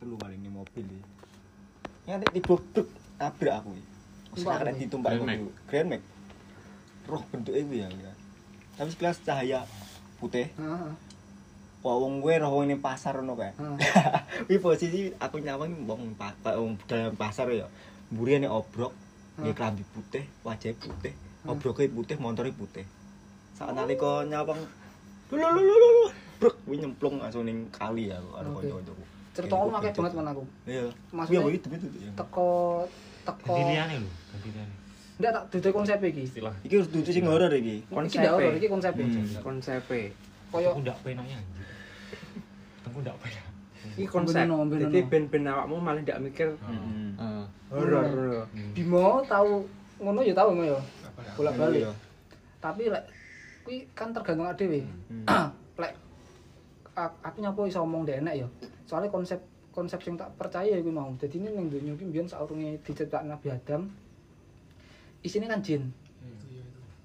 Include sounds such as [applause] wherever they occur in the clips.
telu paling ning mobil iki. Nganti tiba brek tabrak aku iki. Sekarang apa? ditumpak Grand Max. ngono. Grand Max. Roh bentuke kuwi ya. ya. Tapi sekelas cahaya putih. Heeh. Wah, wong gue roh wong ning pasar ngono kae. Heeh. [laughs] Wih posisi aku nyawang wong wong dalam pasar ya. Mburiane obrok, nggih Hmm. klambi putih, wajah putih, obroke putih, montore putih. Saat nalika nyawang lho lho lho lho. Brek kuwi nyemplung langsung ning kali ya karo Oke. kanca-kancaku. Cerita kamu akeh banget kan aku. Iya. Maksudnya- Iya, itu itu. itu. Teko teko Ganti liane lho, ganti liane. Ndak tak dudu konsep iki. Istilah. Iki harus dudu sing horor iki. Konsep iki konsep e. Hmm. konsep Koyo Aku ndak penak ya anjir. Aku ndak penak. iki konsep jadi ben-ben awakmu malah ndak mikir Heeh. Heeh. horor Bimo tahu ngono ya tahu ngono ya. Bolak-balik. Iya. Tapi lek kuwi kan tergantung. Hmm. [clears throat] lek aku nyapo iso ngomong dek enek ya. Soalnya konsep konsep sing tak percaya iku mau. Dadi ini ning donya iki mbiyen saurunge diciptakan Nabi Adam isine kan jin.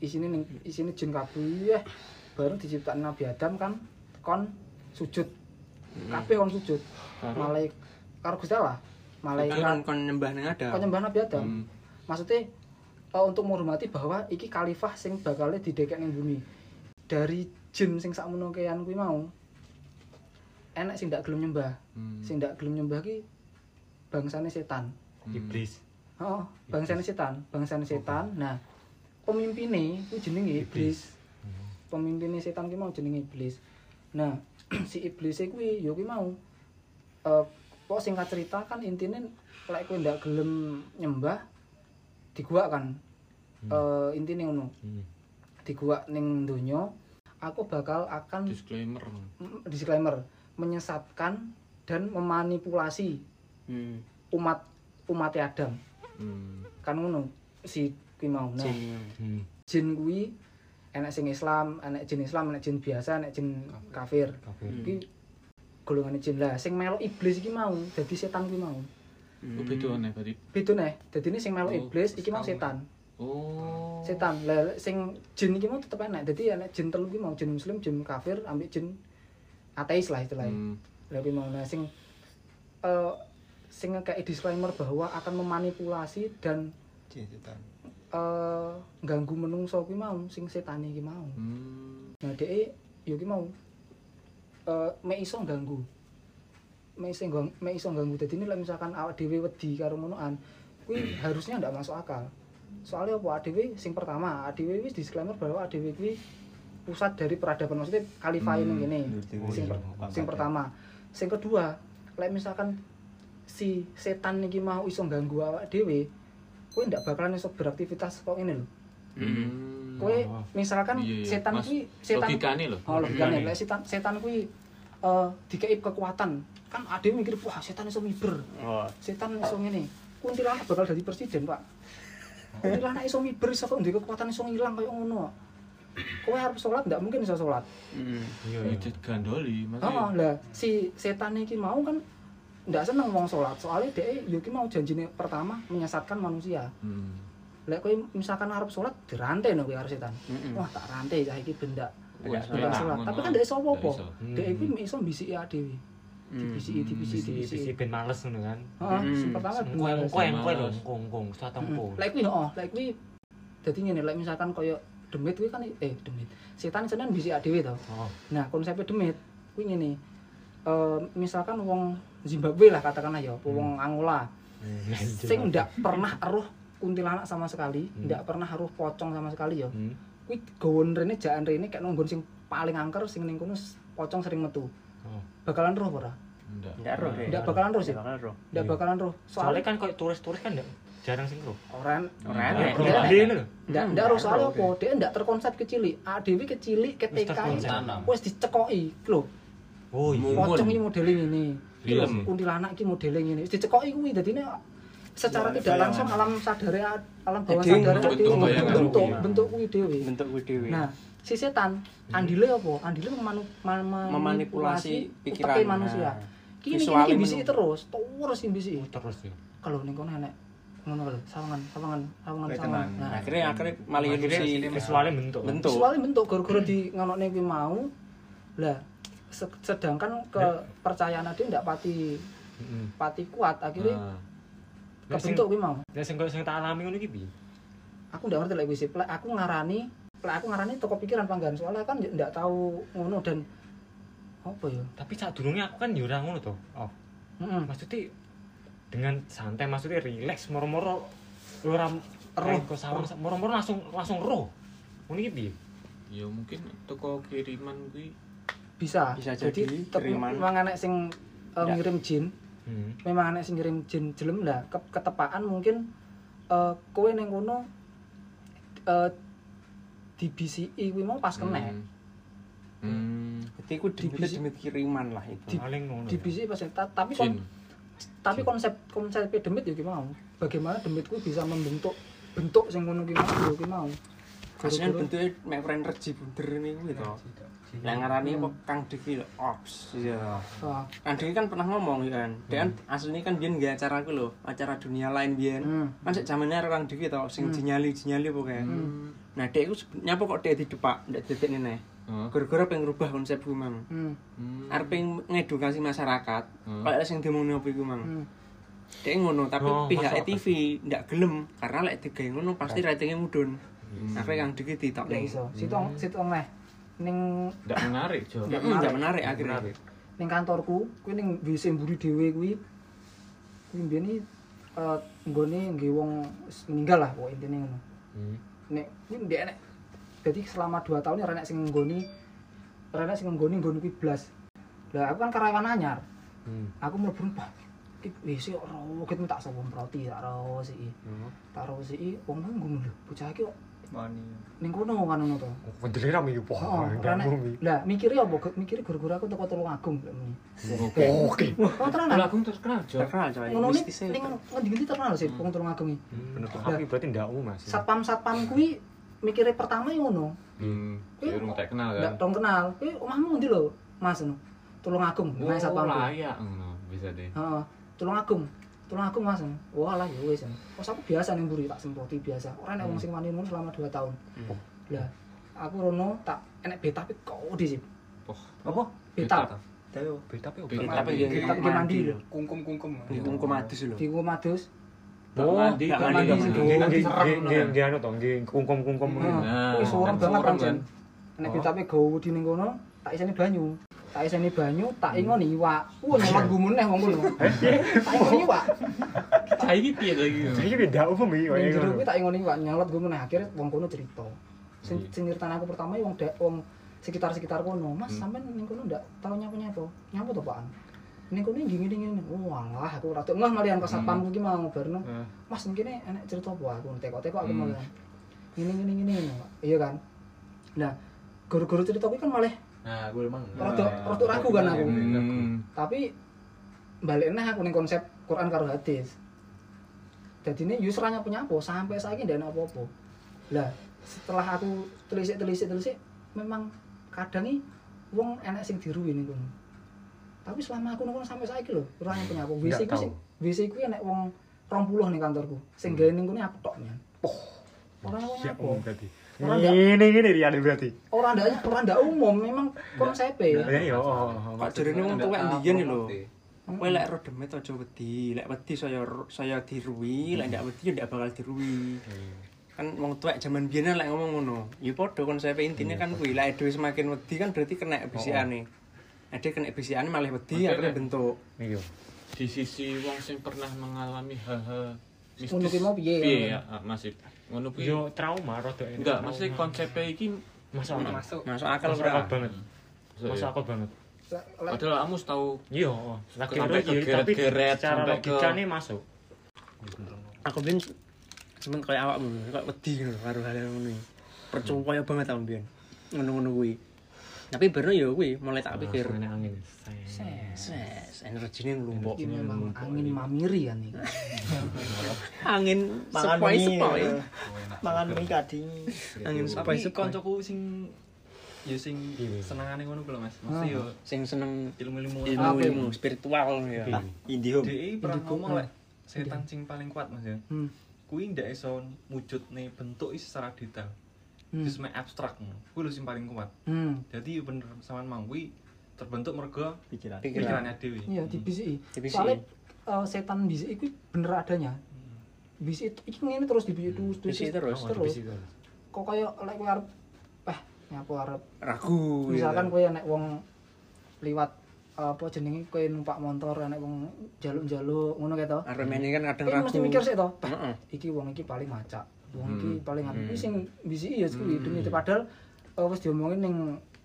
Isine ning isine jin kabeh baru diciptakan Nabi Adam kan kon sujud. Kabeh kon sujud. Malaikat karo Gusti Allah. Malaikat kan kon nyembah ning ada kon nyembah Nabi Adam. Hmm. Maksudnya eh, untuk menghormati bahwa iki khalifah sing bakal didekek ning bumi. Dari jin sing sakmono kean kuwi mau. Enek sing ndak gelem nyembah. Hmm. Sing ndak gelem nyembah ki bangsane setan. Iblis. Oh, bangsane setan, bangsane setan. Nah, pemimpine kuwi jenenge iblis. Pemimpine setan ki mau jenenge iblis. Nah, [clears throat] si iblis kuwi ya kuwi mau eh kok singkat cerita kan intine lek kowe ndak gelem nyembah diguak kan. Eh intine ngono. Hmm. Diguak ning donya aku bakal akan Disclaimer. mm, disclaimer menyesatkan dan memanipulasi Hmm. umat umat Adam. Hmm. kan ngono si kuwi mau nah Jin. Hmm. jin kuwi enek sing Islam enek jin Islam enek jin biasa enek jin kafir Kafir. Hmm. iki golongane jin lah sing melok iblis iki mau dadi setan kuwi mau Oh, beda aneh berarti. beda neh dadi ini sing melok Oh, iblis iki mau setan Oh. setan lah sing jin iki mau tetep enek dadi enek jin telu iki mau jin muslim jin kafir ambek jin ateis lah istilahnya Hmm. Kuwi mau sing eh sing kayak disclaimer bahwa akan memanipulasi dan setan. eh ganggu menungso kuwi mau sing setane iki mau. Hmm. Nah dhek yo ki mau eh mek iso ganggu. Mek iso ganggu, mek iso ganggu. Dadi ini lek misalkan awak dhewe wedi karo ngonoan, kuwi [clears throat] harusnya ndak masuk akal. Soalnya apa awak dhewe sing pertama, awak dhewe wis disclaimer bahwa awak dhewe kuwi pusat dari peradaban maksudnya khalifah Hmm, ini gini. Sing, iya, per- paham, sing pertama. Sing kedua, lek misalkan si setan iki mau iso ganggu awak dhewe, kowe ndak bakalan iso beraktivitas kok ini lho. Hmm. Kowe Oh. misalkan Iya, iya. setan kuwi setan logikane lho. Oh, logikane lek setan setan kuwi eh dikei kekuatan. Kan ade mikir wah setan iso miber. Oh. Setan iso ngene. Kuntilanak bakal jadi presiden, Pak. [laughs] Kuntilanak iso miber iso kok kekuatan iso ngilang koyo ngono. Kowe harus sholat ndak mungkin iso sholat. Hmm. Iya, iya. gandoli. Oh, lah si setan iki mau kan ndak seneng wong sholat. Soalnya dhek yo ki mau janjine pertama menyesatkan manusia. Hmm. Lek kowe misalkan arep sholat dirantai no kowe karo setan. Mm-mm. Wah, tak rantai cah iki bendak Wah, Ndak sholat. Tapi kan apa-apa. Ndak iso. Dhek iki iso mbisiki awake dhewe. Hmm. Dibisiki, dibisiki, Bisi dibisiki. bisi ben males ngono kan. Heeh, Hmm. sing pertama Engko bener. engko engko lho, satu Hmm. engko. Lek kuwi heeh, lek kuwi dadi ngene, lek misalkan koyo demit kuwi kan eh demit. Setan senan bisa dhewe to. Oh. Nah, konsepnya demit kuwi ngene. Eh misalkan wong Zimbabwe lah katakanlah ya, apa wong Angola Hmm. [laughs] sing ndak pernah eruh kuntilanak sama sekali, Hmm. ndak pernah eruh pocong sama sekali ya. Hmm. Kuwi gawon rene jakan rene kayak nunggon sing paling angker sing ning kono pocong sering metu. Oh. Bakalan roh ora? Ndak. Ndak roh. Ndak bakalan roh sih. Ndak bakal roh. Ndak Iya. bakalan roh. Soalnya kan kok turis-turis kan ndak jarang sing roh. orang Ora Ndak enek. roh Ndak gede ngono lho. Ndak Hmm, ndak roh ndak soalnya roh, apa? Dia ndak terkonsep kecilik. Dhewe kecilik Wis ketika wis dicekoki lho. Oh iya. Pocong ngene. Iki lho, Film. kuntilanak iki modele ngene. Wis dicekoki kuwi dadine secara Ya, tidak langsung alam sadare alam bawah Jadi sadare bentuk- bentuk bentuk kuwi dhewe. Bentuk kuwi dhewe. Nah, si setan andile apa? Andile memanipulasi pikiran manusia. Kini kini menunggu. terus, terus sing bisiki. Oh, terus ya. Kalau ning kono enek ngono lho, sawangan, sawangan, sawangan, sawangan. Nah, akhirnya akhirnya malah ilusi visualnya bentuk. bentuk. visualnya bentuk gara-gara di ngonokne kuwi mau. Lah, se- sedangkan kepercayaan ade ndak pati Heeh. pati kuat akhirnya Nah, kebentuk kuwi mau Nek sing sing tak alami ngono iki piye? aku ndak ngerti lek wis aku ngarani aku ngarani toko pikiran panggan soalnya kan ndak tahu ngono dan apa ya Tapi saat durunge aku kan ya ora ngono to. Oh, heeh maksudnya dengan santai maksudnya relax moro-moro ora Roh. ke sawang moro-moro langsung langsung roh. Ngono iki piye? ya mungkin toko kiriman kuwi bisa Bisa jadi jadi kiriman. memang anak sing uh, ngirim jin Hmm. memang anak sing ngirim jin jelem lah ke ketepaan mungkin uh, kowe ning kono uh, di BCI kuwi mau pas kena Hmm. Hmm. Berarti ku demit demit kiriman lah itu. Paling ngono. di ya. BCI pas ta- tapi kon, tapi konsep konsep demit ya gimana bagaimana demit kuwi bisa membentuk bentuk sing ngono ki mau ya ki mau Aslinya Gara-gara- bentuknya mek energi bunder ini gitu. Yang ngarani apa Kang Diki ops. Iya. Ah, Kang Diki kan pernah ngomong ya kan. Dia kan aslinya kan biyen nggak acara aku lho, acara dunia lain biyen. hmm. Kan sik karo Kang Diki to, sing Hmm. jinyali-jinyali pokoke. Nah, dek iku nyapa kok dek didepak, ndak dedek nene. Oh. Gara-gara pengen rubah konsep kuwi mang. Hmm. Hmm. Arep ngedukasi masyarakat. Hmm. Kayak sing diomongno apa iku mang. Hmm. Dek ngono, tapi Oh, pihak akal. TV ndak gelem karena lek digawe ngono pasti ratingnya mudhun. Akhirnya Kang Diki ditok Nggak nih. iso. Situ situ neh ning Nggak menarik, Jo. Nggak Nggak menarik. menarik akhirnya. Menarik. ning kantorku kuwi ning WC mburi dhewe kuwi kuwi mbiyen iki eh nggone nggih wong meninggal lah kok intine ngono. Hmm. Nek kuwi ndek enek dadi selama 2 tahun ora enek sing nggoni ora enek sing nggoni nggon kuwi blas. Lah aku kan karyawan anyar. Hmm. Aku mlebu Pak. WC ora ket tak semproti tak ro sik. Hmm. Tak ro sik wong nang ngono lho. Bocah iki kok Mani. ning kono kan ngono to. Oh, Vendele rame iki po. Oh. Lah mikire apa? Mikire gara-gara aku teko Tulung Agung lek muni. Oke. Oh, tenan. Lagu terkenal, Jo. Terkenal coy. ngono ning ngendi-ngendi terkenal sih wong tulung agung iki. Penutup hati berarti ndak umum Mas. Satpam-satpam kuwi mikire pertama ya ngono. Hmm. Dia rumah tak kenal kan. dong kenal. Kuwi omahmu ndi lho, Mas ngono. Tulung agung, Oh, nah satpam. layak ngono, bisa deh. Heeh. Tulung agung. Tulung agung Mas. Wah lah ya wis. Pas aku biasa ning mburi tak semproti biasa. Ora enek wong sing wani ngono selama 2 tahun. Hmm. Lah, aku rono tak enek beta tapi kode sih. Oh, Apa? Beta. Tahu. Beta pe Beta. Tapi dia Beta ki mandi lho. kungkum-kungkum. Kungkum adus lho. Di Madus. Tak mandi, tak tak mandi. mandi. Serem, nggih no, nggih kan? nggih anu to nggih kungkum-kungkum Nah, ngono. Nah, Wis kan banget kan? Nek Oh. betape gawe di ning kono, tak iseni banyu. Tak iseni banyu, tak ingoni iwak. Wah, nyelot gumuneh wong kono. Tak ingoni iwak. Cah iki piye lagi? Iki beda umum iki kaya ngono. kuwi tak ingoni iwak, nyelot gumuneh akhirnya wong kono cerita. Sing Iya. sing nyritani aku pertama wong da- wong sekitar-sekitar kono. Mas, Hmm. sampean ning kono ndak tau nyapa-nyapa. Nyapa to, Pak? Ning kono iki ngene ngene. Oh, alah aku ora tau ngeh malian ke satpamku ki mau barno. Nah, Mas, kene enek cerita apa aku teko-teko aku Hmm. malah. Ngene ngene, Pak. Iya kan? Nah, guru-guru cerita kuwi kan malah Nah, gue emang. Rada- rada ragu kan aku. Hmm. tapi balik nah aku ning konsep Quran karo hadis jadi ini yus ranya punya apa sampai saya ini apa apa lah setelah aku telisik telisik telisik memang kadang nih wong enak sing diruwi ning kono tapi selama aku nunggu sampai saya lho ranya punya apa WC ku sing WC ku enak wong 20 ning kantorku sing gawe ning kono aku tok men Ora ono Siap apa. umum berarti. Orang Ini ini Rian berarti. Ora ndak ora ndak umum memang konsepnya Ya ya oh, oh. Kok jarene wong tuwek mbiyen lho. Hmm. Kowe lek ro demet aja wedi, lek wedi saya saya diruwi, lek ndak wedi ya ndak bakal diruwi. Kan wong tuwek jaman biyen lek ngomong ngono. Ya padha konsep intine kan kuwi, lek dhewe semakin wedi kan berarti kena bisikane. Ade kena bisikane malah wedi akhirnya bentuk. Iya. di sisi wong sing pernah mengalami hal-hal mistis. Ngono mau piye? ya, ah, masih ngono kuwi. Yo trauma rada ini. Enggak, maksudnya konsepnya iki masuk. Masuk. Masuk akal Masuk akal banget. Masuk akal banget. Padahal kamu tahu Iya, oh. lagi Sampai iya, tapi kegeret-geret, secara sampai ke- logikanya masuk. Aku biyen semen kaya awakmu, kaya wedi ngono karo hal ngono iki. Percaya banget aku biyen. Ngono-ngono kuwi. Tapi bener ya kuwi mulai tak pikir. Enek angin. Ses. Energine nglumpuk. Ini memang angin mamiri kan ini. [laughs] Angin Mangan sepoi-sepoi. mie. Mangan mie kading. Angin Tapi sepoi-sepoi. koncoku sing ya sing Iya. senengane ngono kuwi Mas. Mesti yo Sing seneng ilmu-ilmu ilmu-ilmu spiritual ya. Ah, Indihome. DE pernah ngomong ah. lek setan sing paling kuat Mas ya. Hmm. Kuwi ndak iso wujudne bentuk secara detail. Hmm. Mek abstrak. Kuwi lho sing paling kuat. Hmm. Jadi bener mau kuwi terbentuk mergo pikiran Pikiran. pikirannya dewi. iya dibisiki Dibisiki. soalnya eh, setan bisik itu bener adanya bisik itu ini terus terus terus Bisik terus. Oh, terus di situ. kok kayak lek kowe arep eh nyapu arep Ragu. misalkan gitu. kowe nek wong liwat apa jenenge kowe numpak motor nek wong jaluk-jaluk ngono kae to Arep ini kan kadang ragu. mesti mikir sih to "Bah, Heeh. iki wong iki paling macak wong iki Hmm. paling anu Hmm. sing bisiki ya kuwi demi itu padahal eh, wis diomongin ning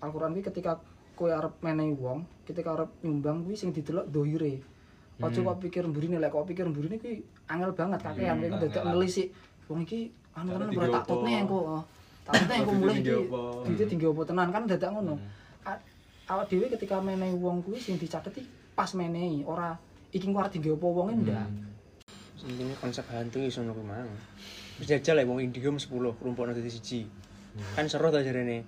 Al-Qur'an kuwi ketika kowe arep menehi wong ketika arep nyumbang kuwi sing didelok dohire Hmm. kok pikir mburine lek kok pikir mburine kuwi angel banget kakean kowe dadak nelisik wong iki anu tenan berat tak tutne engko oh. tak tutne engko mulai Tinggi iki apa? duite tinggi apa tenan kan dadak ngono awak dhewe ketika menehi wong kuwi sing dicateti pas menehi ora iki kuwi arep tinggi apa wonge ndak Intinya konsep hantu iso ngono kuwi mang. Wis jajal ya wong Indium 10 rumpukno dadi siji. Kan seru to jarene.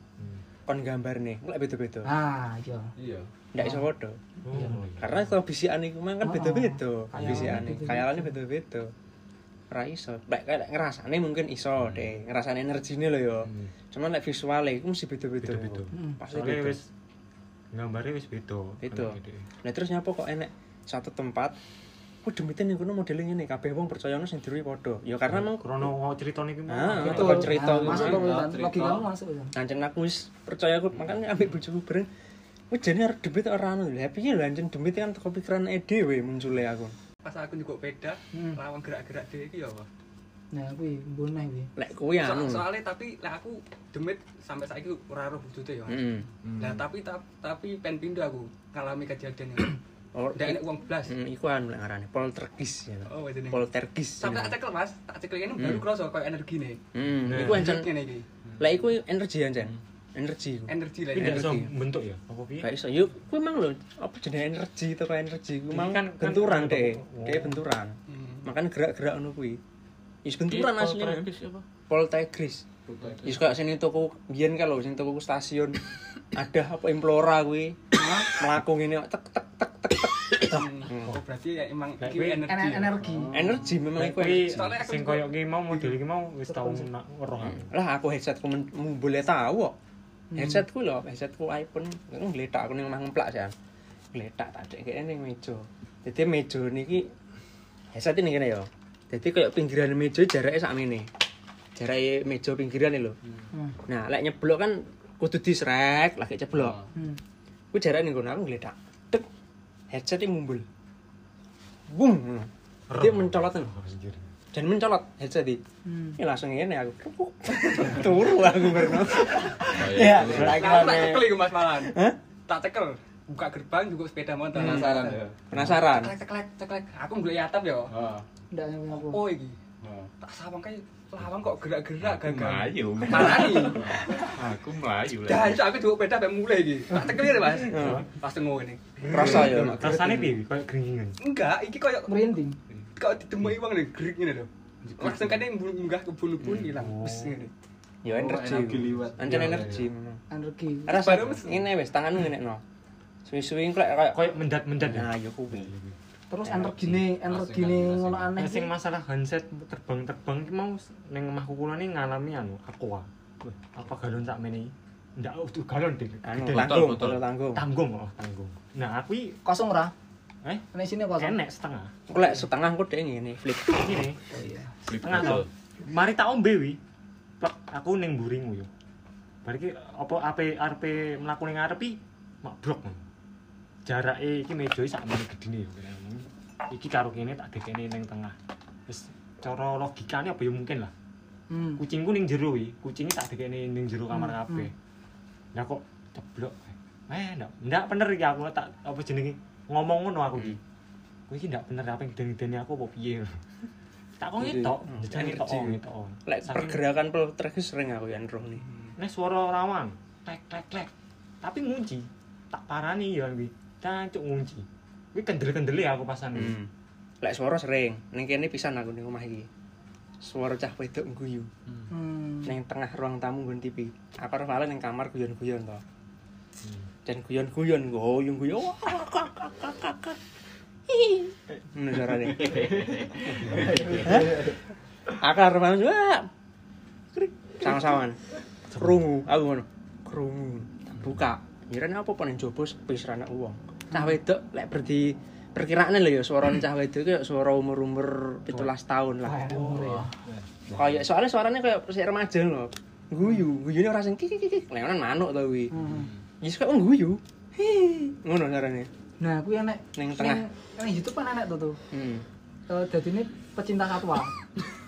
Kon gambarne, lek beda-beda. ah iya Iya. Ndak iso padha. Oh, Karena kalau bisikan iku kan Oh, beda-beda. Bisikane, khayalannya beda-beda. Ora iso. Lek kayak ngrasane mungkin iso deh, ngrasane energine lho ya. Cuman lek visuale iku mesti beda-beda. Beda-beda. Hmm. Pasti beda. wis gambarnya wis beda. Beda. Nah terus nyapa kok enek satu tempat Kok demitin ning kono modelnya ngene kabeh wong percayane sing diruwi padha. Ya karena emang Krono cerita niki Ah, mau. itu kan cerita Nah, masuk logikamu masuk. Ancen aku wis percaya aku makanya ambek bojoku bareng. Wis jane arep demit ora anu lho. Piye lho ancen demit kan teko pikiran e dhewe muncule aku. Pas aku nyukuk peda, Hmm. lawan gerak-gerak dhewe iki ya apa? Nah, kuwi mbone kuwi. Lek kuwi So- anu. soalnya tapi lek aku demit sampai saiki ora roh wujute ya. Heeh. Lah tapi ta- tapi pen pindah aku ngalami kejadian ini. Ndak enek uang blas. Hmm, iku anu lek ngarane poltergeist ya. Oh, wis ini. Poltergeist. Sampai tak cekel Mas, tak cekel ini baru kroso koyo energine. Hmm, Nah. iku ancen Ngene iki. lek iku energi ancen. Energi iku. Energi lah. Tapi ndak iso Energi. bentuk ya. Apa piye? Gak iso. Yuk, kuwi mang lho, apa jenenge energi teko energi kuwi mang Kan- kan benturan kan- deh. oh. Kayak benturan. Hmm. Makanya gerak-gerak ngono kuwi. Wis benturan Iya, asline. poltergeist apa? Poltergeist. Wis kayak sini toko biyen kalau sing toko stasiun [laughs] ada apa implora kuwi. Melaku ngene tek tek tek tek tek. Oh, berarti ya emang iki energi. Ener- ya? energi. Energi memang iku. Sing koyo ki mau model iki mau wis tau nak weruh aku. Lah aku headsetku men- mu boleh tahu kok. Headsetku lho, headsetku iPhone ngletak aku ning omah ngemplak jan. Ngletak tak dek kene ning meja. Dadi meja niki headset ini kene ya. Dadi kayak pinggiran meja jarake sakmene. Jarake meja pinggiran lho. Hmm. Nah, lek nyeblok kan kudu disrek, lagi ceblok. Hmm. Kuwi jarake ning kono aku ngletak. Tek. Headset mumbul. Bum. Dia mencolot. Dan mencolot headset iki. Hmm. Ya langsung ngene aku. [laughs] Turu aku berno. ya Nah, Lagi aku tak iku Mas Malan. Tak cekel. Buka gerbang juga sepeda motor. Penasaran ya. Penasaran? Ceklek ceklek ceklek. Aku golek atap ya. Ndak nyampe apa. Oh iki. Tak sawang kae lawang kok gerak-gerak gagal. melayu. Marani. [laughs] Aku melayu lah. Dah, aku dua peda sampai mulai iki. Tak cekel ya, Mas. Pas ngene. Rasa ya. Rasane piye koyo geringingan. Enggak, iki koyo Merinding. kok ditemui wong lho gerik ngene lho. Langsung kan yang munggah ke bulu-bulu hilang. Wes ngene. Ya energi. energi liwat. Ancen Iya, energi iya. memang. Energi. Rasa ngene wis tanganmu ngene no. Suwi-suwi kayak kayak Koyo mendat-mendat ya. Nah, ya kuwi. Terus energine energine ngono aneh. Sing masalah handset terbang-terbang ki mau ning omahku kula ni ngalami anu aqua. Wah, apa galon sak mene? Ndak utuh galon deh. Anu tanggung, tanggung. tanggung oh, tanggung. Nah, aku iki kosong ora? eh Nek sini kosong. enek setengah. Aku lek setengah kok dek ngene flip. Ini Oh iya. setengah to. Mari tak ombe wi. Aku ning buringmu yo. Bariki apa ape arepe mlaku ning ngarepi mak blok. Jarake iki meja sak mene gedine. Iki karo kene tak dekene ning tengah. Wis cara logikane apa ya mungkin lah. Hmm. kucingku ning jero wi kucingnya tak dekene ning jero kamar Hmm, kabeh lah kok ceblok eh ndak ndak bener iki aku tak apa jenenge ngomong ngono aku iki kowe iki ndak bener apa ngideni aku apa piye [laughs] tak kok Jadi, ngetok hmm, ngetok energi. oh, ngetok oh. Lek pergerakan poltergeist sering aku yang roh nih. Nek suara rawang, klek klek klek. Tapi ngunci. Tak parani ya kuwi. Cancuk ngunci. Kuwi kendel-kendele aku pasan. Hmm. Lek suara sering, ning kene pisan aku ning omah iki. Suara cah wedok guyu. Hmm. Ning tengah ruang tamu nggon TV. Aku malah ning kamar guyon-guyon to. Hmm. Dan guyon-guyon kak. Hihi. Ngono carane. [laughs] Hah? Aku arep malah wah. Krik. Sama-samaan. Krungu, aku ngono. Krungu. Buka. Ngira apa ning jopo sepi serana wong. Cah wedok lek berdi perkiraane lho ya suara [clears throat] cah wedok kayak suara umur-umur 17 tahun lah. Ya. Kayak soalnya suaranya kayak masih remaja lho. Guyu, guyune ora sing kik kik kik. Leonan manuk to kuwi. Hmm. Ya suka guyu. Ngono carane. Nah, aku yang nek Ning tengah. Ning YouTube kan enek tuh tuh. Hmm. Eh, Jadi ini pecinta satwa. [laughs]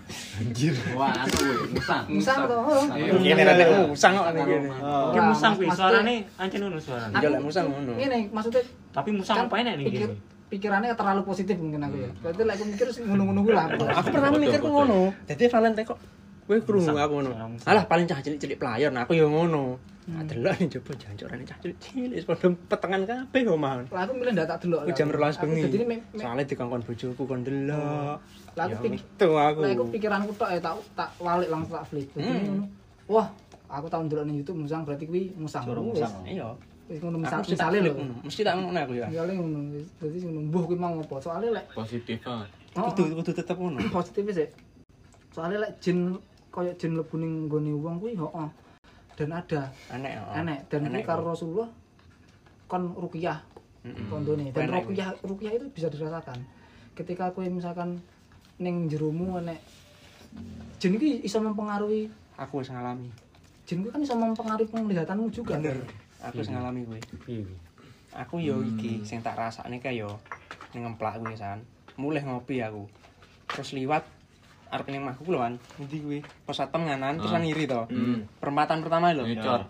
Wah, aku musang. Musang tuh. oh. Kene rada musang kok ning kene. Ki musang kuwi suarane ancen ngono suarane. Iya lek musang ngono. Ini maksudnya Tapi musang kan apa enak nih pikir, gini? pikirannya terlalu positif mungkin aku ya. Berarti lek aku mikir ngono-ngono gue lah. Aku pernah mikir ku ngono. Dadi Valentine kok kowe krungu Musang. aku ngono. Musang, musang. Alah paling cah cilik-cilik player, nah aku ya ngono. Nah, delok nih coba jancorane cah cilik-cilik wis padha petengan kabeh omah. Lah aku milih ndak tak delok. Aku jam 12 bengi. Me- Soalnya dikongkon bojoku kon delok. Lah aku Ya, pik- itu aku. Lah aku pikiranku tok ya tak tak walik langsung tak flip. Hmm. ngono. Wah, aku tahun delok ning YouTube musang berarti kuwi musang. Musang. Iya. Wis ngono misale lho. ngono. Mesti tak ngono aku ya. Misale ngono. wis. Dadi ngono mbuh kuwi mau ngopo? Soale lek Positif ah. oh, Kudu kudu tetep ngono. positif sih. Soale lek jin koyo jin mlebu ning nggone wong kuwi heeh. Dan ada Aneh. enek dan Enek karo. Rasulullah kon ruqyah Mm-mm. kondone dan Enek ruqyah ruqyah itu bisa dirasakan ketika kowe misalkan ning jeromu enek jin iki iso mempengaruhi Aku wis ngalami. jin kan iso mempengaruhi penglihatanmu juga Bener. Aku wis ngalami kuwi. Piye kuwi? Aku yo iki sing tak rasakne kae yo ngemplak kuwi san. Mulih ngopi aku. Terus liwat arep ning mahku lho kan. Endi kuwi? Pos satpam nganan terus kan ngiri to. Hmm. Perempatan pertama lho. Ngecor.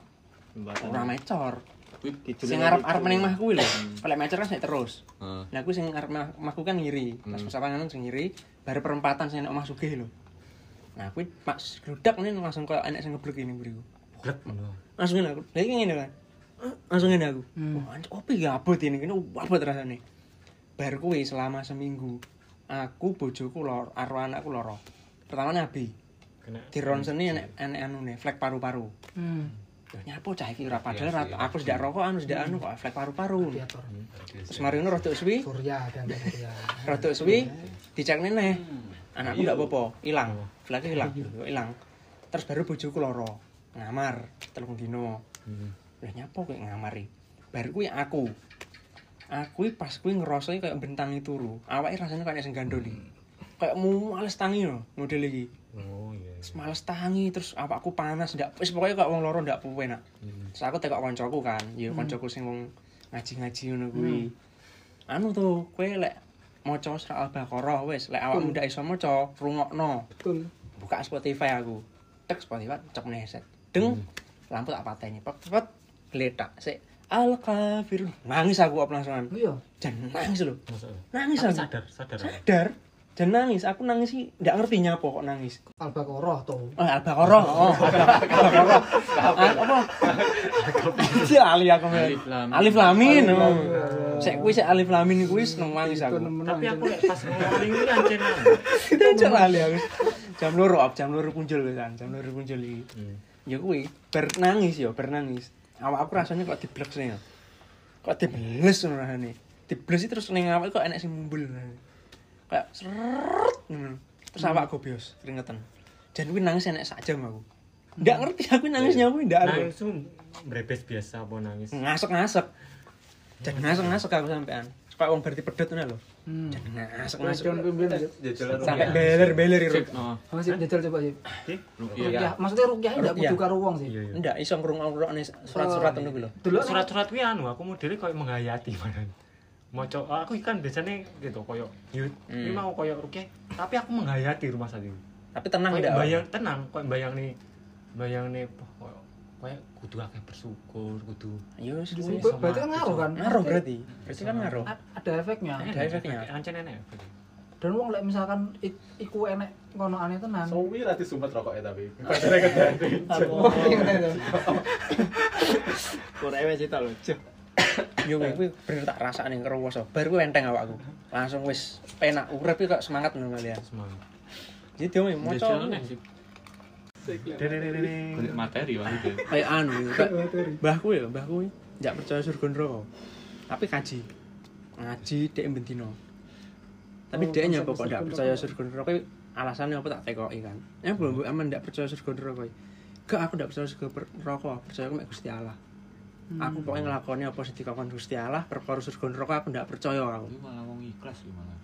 Ora mecor. Kuwi Sing arep arep ning mah kuwi lho. Kalau mecor kan sik terus. Heeh. Nah aku sing arep mah- mahku kan ngiri. Pas Hmm. pos satpam nganan sing ngiri, baru perempatan sing nek omah sugih lho. Nah kuwi pas gludak nih langsung koyo enek sing ngeblek ini buriku. Blek ngono. langsung ngene aku lha iki ngene kan langsung ngene aku Hmm. wah opo ya abot ini kene abot rasane bar kuwi selama seminggu aku bojoku lor karo anakku loro. Pertama nabi Kena di ronseni enek enek anune flek paru-paru. Hmm. Loh, nyapo cah iki ora padahal ra- aku sudah rokok anu sudah anu kok flek paru-paru. Diatur terus mari ngono rada suwi. Surya dan surya. Rada suwi dicek nene anakku ndak apa-apa ilang. Fleknya ilang ilang. Terus baru bojoku loro ngamar telung dino. Lah nyapo kowe ngamari? Bar kuwi aku aku pas kuwi ngerasa kayak bentangi turu. Awake rasanya kayak sing gandoli. Kayak mau males tangi lho model iki. Oh iya. Males tangi terus awakku panas ndak wis pokoknya kok wong loro ndak enak terus aku tekok koncoku kan ya koncoku sing wong ngaji-ngaji ngono kuwi. Anu tuh kowe lek maca surat al-baqarah wis lek awakmu ndak iso maca rungokno. Betul. Buka Spotify aku. Tek Spotify cek headset deng lampu tak pateni pet pet geletak sik al kafir nangis aku apa langsungan iya. Dan nangis lho. Masa. nangis Tapi aku. sadar, sadar. sadar. Dan nangis. Aku nangis sih ndak ngerti nyapa kok nangis. Al-baqarah tuh oh al-baqarah [laughs] oh al-baqarah Ah, apa? Si ali aku Alif Lam. alif lamin. Sik kuwi sik alif lamin kuwi seneng nangis aku. Tapi aku lek pas ngomong ini ancen. Cocok lali aku. Jam loro, op, jam loro punjul kan, jam loro punjul iki. Ya kuwi ber nangis ya, ber nangis. Awak aku rasanya kok diblek sih ya. Kok dibeles ngono rasane. Dibeles terus ning awak kok enek sing mumbul. Kayak seret ngono. Terus awak gobios keringetan. Dan kuwi nangis enek sak jam aku. Ndak ngerti aku nangisnya kuwi ndak ngerti. Nangis tuh brebes biasa apa nangis. Ngasek-ngasek. Dan ngasek-ngasek aku sampean. Supaya wong berarti pedot ngono lho. Hmm. Question pimpin Sampai beler-beler iru. Oh, Apa sih jajal coba sih Rukiah. maksudnya ndak Rukyah. kudu karo wong sih. Ndak iso ngrungokne surat-surat ngono kuwi lho. dulu Surat-surat kuwi anu aku modelnya koyo menghayati mana. Maca aku kan biasanya gitu koyo yut. Ini Hmm. mau koyo rukyah, tapi aku menghayati rumah sakit. Tapi tenang ndak? bayang tenang, koyo bayang nih bayang nih koyo koyo kudu akeh bersyukur, kudu Yo wis Ber- kuwi. berarti kan ngaruh kan Ngaruh berarti. Berarti kan ngaruh. Ada efeknya Ada efeknya. Ancen enek. dan wong lek misalkan ik- iku enek kono aneh tenan Sowi rati sumpah rokoknya tapi. [laughs] Iya. Kok ewe cita lho. Cuk. Yo kuwi kuwi bener tak rasane ngerowoso. Bar kuwi enteng awakku. Langsung wis penak urip kok semangat ngono kalian. Semangat. Jadi dia mau Kulit materi maksudnya. kayak anu kayak mbahku ya, mbahku ndak percaya surga neraka. Tapi kaji. Ngaji dek bentino. Tapi Oh, dia nyapa konsep kok surga percaya surga neraka alasannya apa tak tekoki kan. Ya belum aman ndak percaya surga neraka. Gak aku ndak percaya surga neraka, percaya aku Gusti Allah. Aku pokoknya ngelakoni apa sing dikakon Gusti Allah, perkara surga neraka aku ndak percaya aku. Ini malah wong ikhlas ya malah.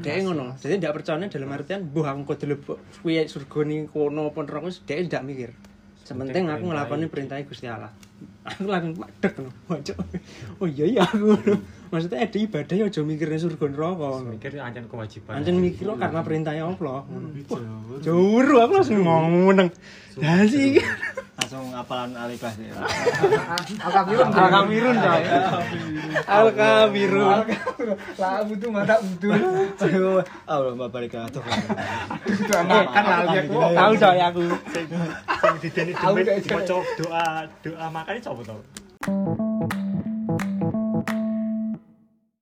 Dia ngono. Jadi ndak percaya dalam artian, "Buh aku kudu kuwi surga ning kono apa neraka," dia ndak mikir. Sementing aku ngelakoni perintah Gusti Allah. Aku langsung padek ngono. [laughs] Oh iya iya aku. Maksudnya ada ibadah ya aja mikirnya surga neraka ngono. mikir ancen kewajiban Anjen mikir karena perintahnya Allah. Jauh aku langsung ngomong. Dan sih langsung apalan alikas ya Alkafirun. Alkafirun coy. Alkafirun. Lah butuh mata butuh. Allah mbak balik ke Sudah makan lah dia kok. Tahu coy aku. sing dideni Aku jelas. maca doa doa makane sapa to